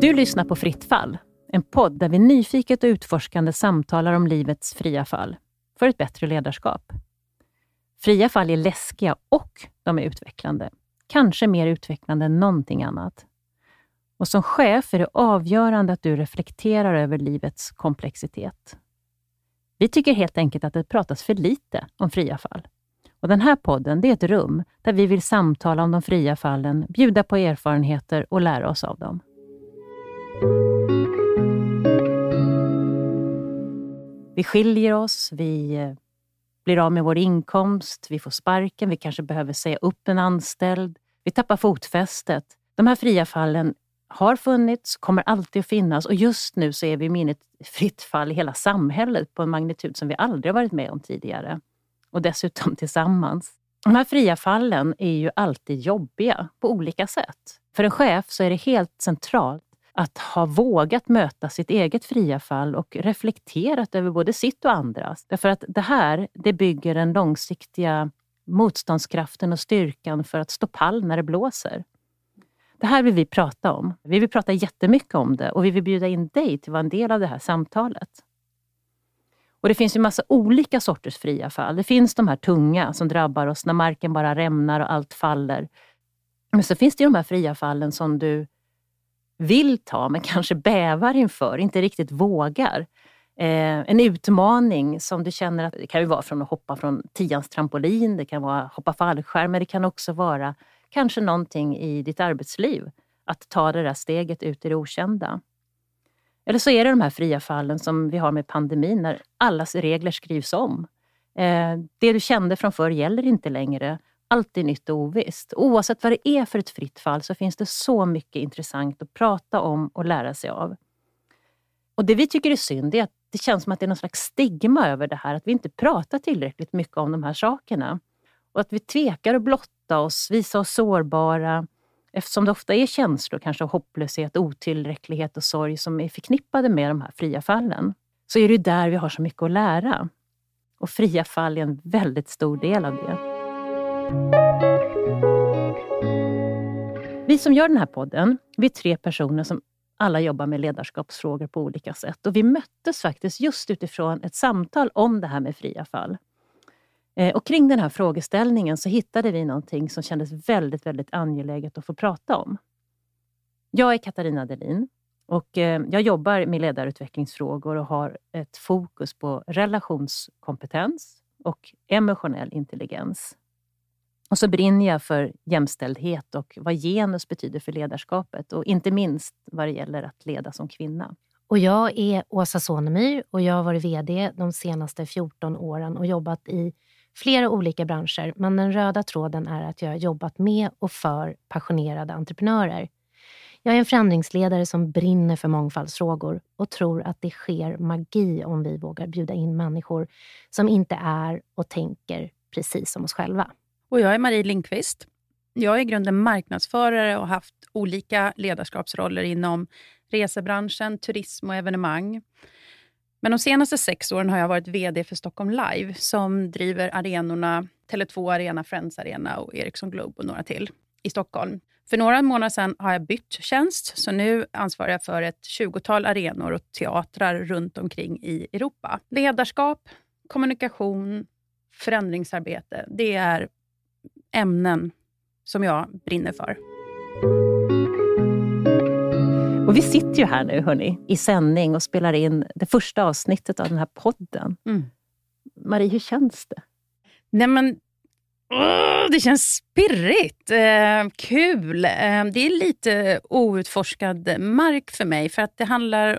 Du lyssnar på Fritt fall, en podd där vi nyfiket och utforskande samtalar om livets fria fall för ett bättre ledarskap. Fria fall är läskiga och de är utvecklande. Kanske mer utvecklande än någonting annat. Och som chef är det avgörande att du reflekterar över livets komplexitet. Vi tycker helt enkelt att det pratas för lite om fria fall. Och Den här podden det är ett rum där vi vill samtala om de fria fallen, bjuda på erfarenheter och lära oss av dem. Vi skiljer oss, vi eh, blir av med vår inkomst, vi får sparken, vi kanske behöver säga upp en anställd, vi tappar fotfästet. De här fria fallen har funnits, kommer alltid att finnas och just nu så är vi minnet i fritt fall i hela samhället på en magnitud som vi aldrig varit med om tidigare. Och dessutom tillsammans. De här fria fallen är ju alltid jobbiga på olika sätt. För en chef så är det helt centralt att ha vågat möta sitt eget fria fall och reflekterat över både sitt och andras. Därför att det här det bygger den långsiktiga motståndskraften och styrkan för att stå pall när det blåser. Det här vill vi prata om. Vi vill prata jättemycket om det och vi vill bjuda in dig till att vara en del av det här samtalet. Och Det finns ju massa olika sorters fria fall. Det finns de här tunga som drabbar oss när marken bara rämnar och allt faller. Men så finns det ju de här fria fallen som du vill ta men kanske bävar inför, inte riktigt vågar. Eh, en utmaning som du känner att det kan ju vara från att hoppa från tians trampolin, det kan vara hoppa fallskärm, men det kan också vara kanske någonting i ditt arbetsliv. Att ta det där steget ut i det okända. Eller så är det de här fria fallen som vi har med pandemin, när allas regler skrivs om. Eh, det du kände från förr gäller inte längre allt är nytt och ovisst. Oavsett vad det är för ett fritt fall så finns det så mycket intressant att prata om och lära sig av. Och Det vi tycker är synd är att det känns som att det är någon slags stigma över det här, att vi inte pratar tillräckligt mycket om de här sakerna. Och att vi tvekar att blotta oss, visa oss sårbara, eftersom det ofta är känslor, kanske hopplöshet, otillräcklighet och sorg som är förknippade med de här fria fallen. Så är det där vi har så mycket att lära. Och fria fall är en väldigt stor del av det. Vi som gör den här podden, vi är tre personer som alla jobbar med ledarskapsfrågor på olika sätt. Och vi möttes faktiskt just utifrån ett samtal om det här med fria fall. Eh, och kring den här frågeställningen så hittade vi någonting som kändes väldigt, väldigt angeläget att få prata om. Jag är Katarina Delin och eh, jag jobbar med ledarutvecklingsfrågor och har ett fokus på relationskompetens och emotionell intelligens. Och så brinner jag för jämställdhet och vad genus betyder för ledarskapet och inte minst vad det gäller att leda som kvinna. Och jag är Åsa Sonemyr och jag har varit VD de senaste 14 åren och jobbat i flera olika branscher. Men den röda tråden är att jag har jobbat med och för passionerade entreprenörer. Jag är en förändringsledare som brinner för mångfaldsfrågor och tror att det sker magi om vi vågar bjuda in människor som inte är och tänker precis som oss själva. Och jag är Marie Lindqvist. Jag är i grunden marknadsförare och har haft olika ledarskapsroller inom resebranschen, turism och evenemang. Men de senaste sex åren har jag varit VD för Stockholm Live som driver arenorna Tele2 Arena, Friends Arena och Ericsson Globe och några till i Stockholm. För några månader sedan har jag bytt tjänst, så nu ansvarar jag för ett 20-tal arenor och teatrar runt omkring i Europa. Ledarskap, kommunikation, förändringsarbete, det är ämnen som jag brinner för. Och vi sitter ju här nu hörni, i sändning och spelar in det första avsnittet av den här podden. Mm. Marie, hur känns det? Nej men, åh, det känns spirrigt. Eh, kul. Eh, det är lite outforskad mark för mig. För att det handlar,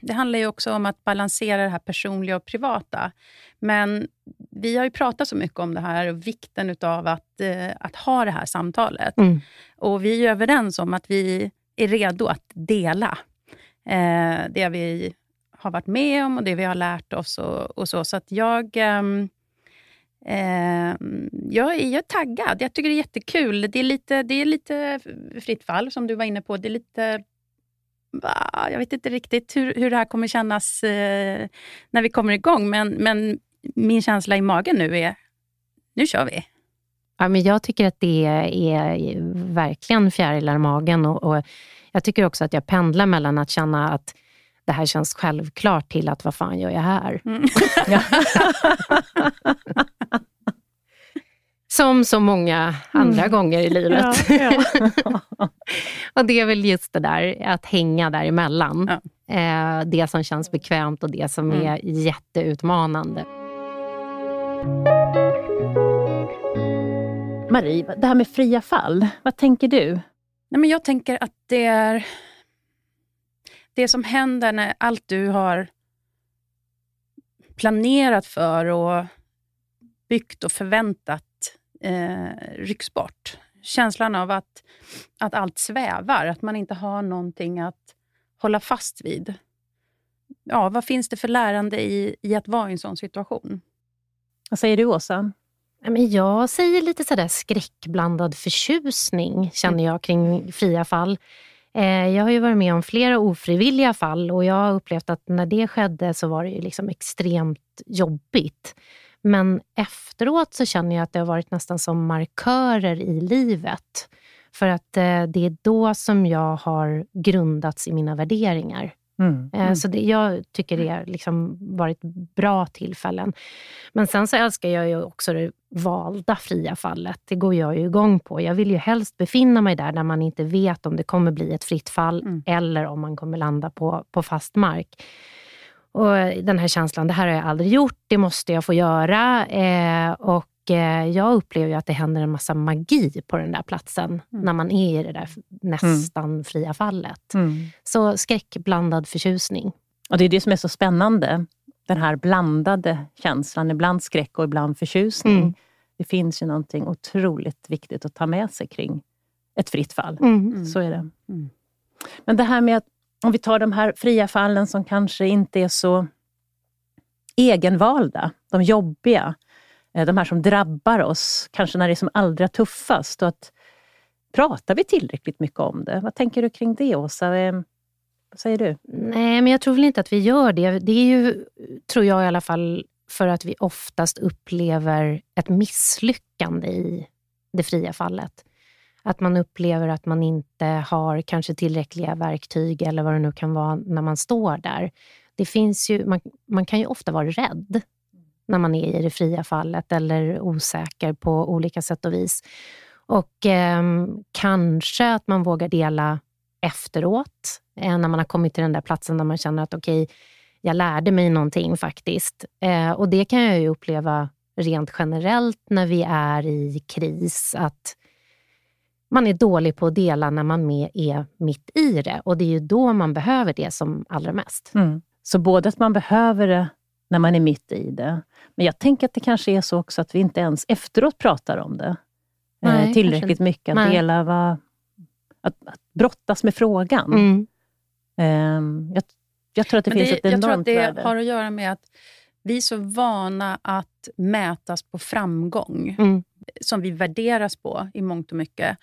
det handlar ju också om att balansera det här personliga och privata. Men vi har ju pratat så mycket om det här och vikten av att, eh, att ha det här samtalet. Mm. Och vi är överens om att vi är redo att dela eh, det vi har varit med om och det vi har lärt oss. och, och Så Så att jag, eh, jag, är, jag är taggad. Jag tycker det är jättekul. Det är lite, det är lite fritt fall, som du var inne på. Det är lite jag vet inte riktigt hur, hur det här kommer kännas eh, när vi kommer igång, men, men min känsla i magen nu är nu kör vi. Ja, men jag tycker att det är verkligen fjärilar i magen och, och jag tycker också att jag pendlar mellan att känna att det här känns självklart till att vad fan gör jag här? Mm. Som så många andra mm. gånger i livet. Ja, ja. och det är väl just det där, att hänga däremellan. Ja. Eh, det som känns bekvämt och det som mm. är jätteutmanande. Marie, det här med fria fall, vad tänker du? Nej, men jag tänker att det är det som händer när allt du har planerat för och byggt och förväntat eh, rycks bort. Känslan av att, att allt svävar, att man inte har någonting att hålla fast vid. Ja, vad finns det för lärande i, i att vara i en sån situation? Vad säger du, Åsa? Jag säger lite sådär skräckblandad förtjusning, känner jag, kring fria fall. Eh, jag har ju varit med om flera ofrivilliga fall och jag har upplevt att när det skedde så var det liksom extremt jobbigt. Men efteråt så känner jag att det har varit nästan som markörer i livet. För att eh, det är då som jag har grundats i mina värderingar. Mm, eh, mm. Så det, jag tycker det har liksom varit bra tillfällen. Men sen så älskar jag ju också det valda fria fallet. Det går jag ju igång på. Jag vill ju helst befinna mig där, där man inte vet om det kommer bli ett fritt fall mm. eller om man kommer landa på, på fast mark. Och den här känslan, det här har jag aldrig gjort, det måste jag få göra. Eh, och jag upplever ju att det händer en massa magi på den där platsen mm. när man är i det där nästan mm. fria fallet. Mm. Så skräckblandad förtjusning. Och Det är det som är så spännande. Den här blandade känslan, ibland skräck och ibland förtjusning. Mm. Det finns ju någonting otroligt viktigt att ta med sig kring ett fritt fall. Mm. Så är det. Mm. Men det här med att om vi tar de här fria fallen som kanske inte är så egenvalda, de jobbiga, eh, Eh, de här som drabbar oss, kanske när det är som allra tuffast. Och att, pratar vi tillräckligt mycket om det? Vad tänker du kring det, Åsa? Vad säger du? Nej, men jag tror väl inte att vi gör det. Det är ju, tror jag i alla fall, för att vi oftast upplever ett misslyckande i det fria fallet. Att man upplever att man inte har kanske tillräckliga verktyg eller vad det nu kan vara när man står där. Det finns ju, man, man kan ju ofta vara rädd när man är i det fria fallet eller osäker på olika sätt och vis. Och eh, kanske att man vågar dela efteråt, eh, när man har kommit till den där platsen där man känner att okej, okay, jag lärde mig någonting faktiskt. Eh, och det kan jag ju uppleva rent generellt när vi är i kris, att man är dålig på att dela när man är mitt i det. Och det är ju då man behöver det som allra mest. Mm. Så både att man behöver det när man är mitt i det, men jag tänker att det kanske är så också att vi inte ens efteråt pratar om det eh, Nej, tillräckligt mycket. Att dela vad, att, att brottas med frågan. Mm. Um, jag, jag, tror att det men finns det, ett enormt Jag tror att det värde. har att göra med att vi är så vana att mätas på framgång. Mm som vi värderas på i mångt och mycket.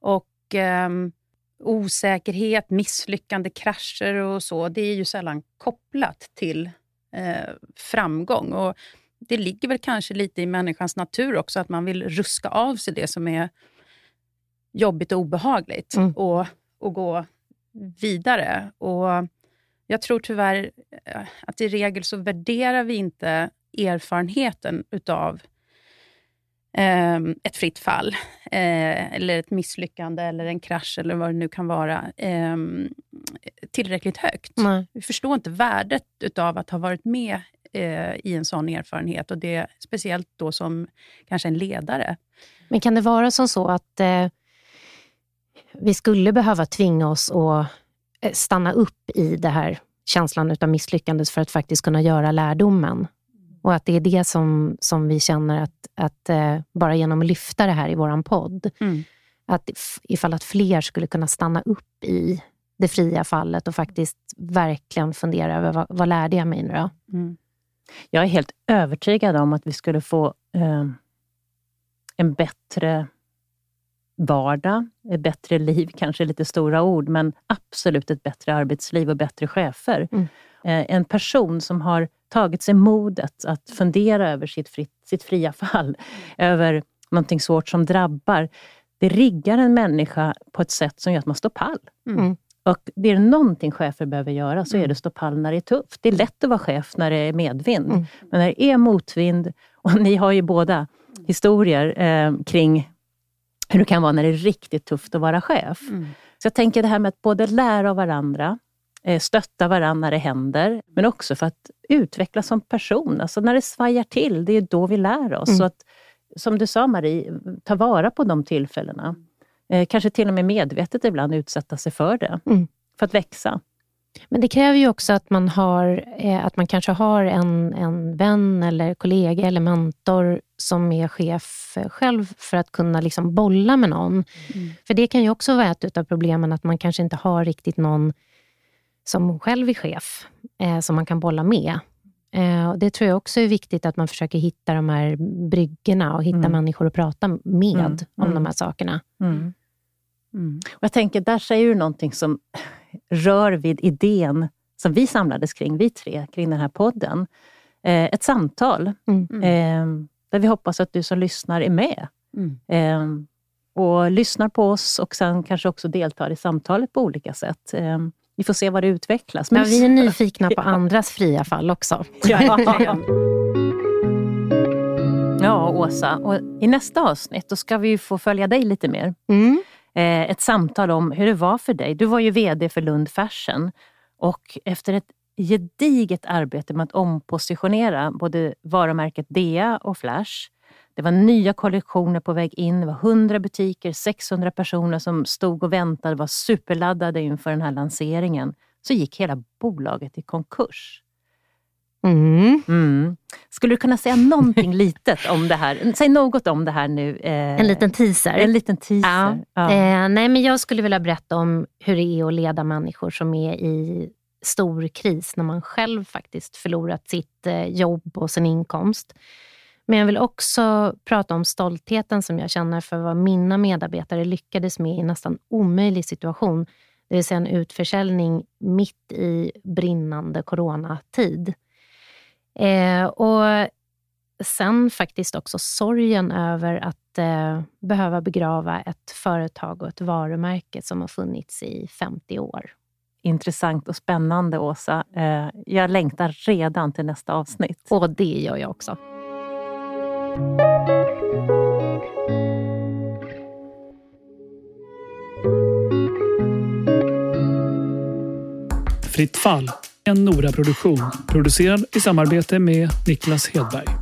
Och eh, osäkerhet, misslyckande, krascher och så, det är ju sällan kopplat till eh, framgång. Och det ligger väl kanske lite i människans natur också, att man vill ruska av sig det som är jobbigt och obehagligt mm. och, och gå vidare. Och jag tror tyvärr eh, att i regel så värderar vi inte erfarenheten utav ett fritt fall, eh, eller ett misslyckande, eller en krasch, eller vad det nu kan vara, eh, tillräckligt högt. Nej. Vi förstår inte värdet av att ha varit med eh, i en sån erfarenhet, och det speciellt då som kanske en ledare. Men kan det vara som så att eh, vi skulle behöva tvinga oss att eh, stanna upp i det här känslan av misslyckandet för att faktiskt kunna göra lärdomen? Och att det är det som, som vi känner att, att eh, bara genom att lyfta det här i vår podd, mm. att ifall att fler skulle kunna stanna upp i det fria fallet och faktiskt verkligen fundera över vad, vad lärde jag mig nu då? Mm. Jag är helt övertygad om att vi skulle få eh, en bättre vardag, ett bättre liv, kanske lite stora ord, men absolut ett bättre arbetsliv och bättre chefer. Mm. Eh, en person som har tagit sig modet att fundera över sitt, fritt, sitt fria fall, över någonting svårt som drabbar. Det riggar en människa på ett sätt som gör att man står pall. Mm. Och det är någonting chefer behöver göra så är det att stå pall när det är tufft. Det är lätt att vara chef när det är medvind. Mm. Men när det är motvind, och ni har ju båda historier eh, kring hur det kan vara när det är riktigt tufft att vara chef. Mm. Så jag tänker det här med att både lära av varandra, stötta varandra när det händer, men också för att utvecklas som person. Alltså när det svajar till, det är då vi lär oss. Mm. Så att, som du sa Marie, ta vara på de tillfällena. Eh, kanske till och med medvetet ibland utsätta sig för det, mm. för att växa. Men det kräver ju också att man, har, eh, att man kanske har en, en vän, eller kollega eller mentor som är chef själv för att kunna liksom bolla med någon. Mm. För det kan ju också vara ett av problemen, att man kanske inte har riktigt någon som själv är chef, eh, som man kan bolla med. Eh, det tror jag också är viktigt, att man försöker hitta de här bryggorna och hitta mm. människor att prata med mm. om de mm. här sakerna. Mm. Mm. Och jag tänker, där säger du någonting som rör vid idén som vi samlades kring, vi tre, kring den här podden. Eh, ett samtal mm. eh, där vi hoppas att du som lyssnar är med. Eh, och lyssnar på oss och sen kanske också deltar i samtalet på olika sätt. Vi får se vad det utvecklas. Men ja, vi är nyfikna på andras fria fall också. Ja. ja, Åsa. Och I nästa avsnitt då ska vi få följa dig lite mer. Mm. Eh, ett samtal om hur det var för dig. Du var ju VD för Lund Fashion och efter ett gediget arbete med att ompositionera både varumärket Dea och Flash. Det var nya kollektioner på väg in, det var 100 butiker, 600 personer som stod och väntade, var superladdade inför den här lanseringen. Så gick hela bolaget i konkurs. Mm. Mm. Skulle du kunna säga någonting litet om det här? Säg något om det här nu. Eh, en liten teaser. En liten teaser. Ja. Ja. Eh, nej, men jag skulle vilja berätta om hur det är att leda människor som är i stor kris, när man själv faktiskt förlorat sitt eh, jobb och sin inkomst. Men jag vill också prata om stoltheten som jag känner för vad mina medarbetare lyckades med i en nästan omöjlig situation. Det vill säga en utförsäljning mitt i brinnande coronatid. Eh, och sen faktiskt också sorgen över att eh, behöva begrava ett företag och ett varumärke som har funnits i 50 år. Intressant och spännande, Åsa. Eh, jag längtar redan till nästa avsnitt. Och det gör jag också. Fritt fall en Nora-produktion producerad i samarbete med Niklas Hedberg.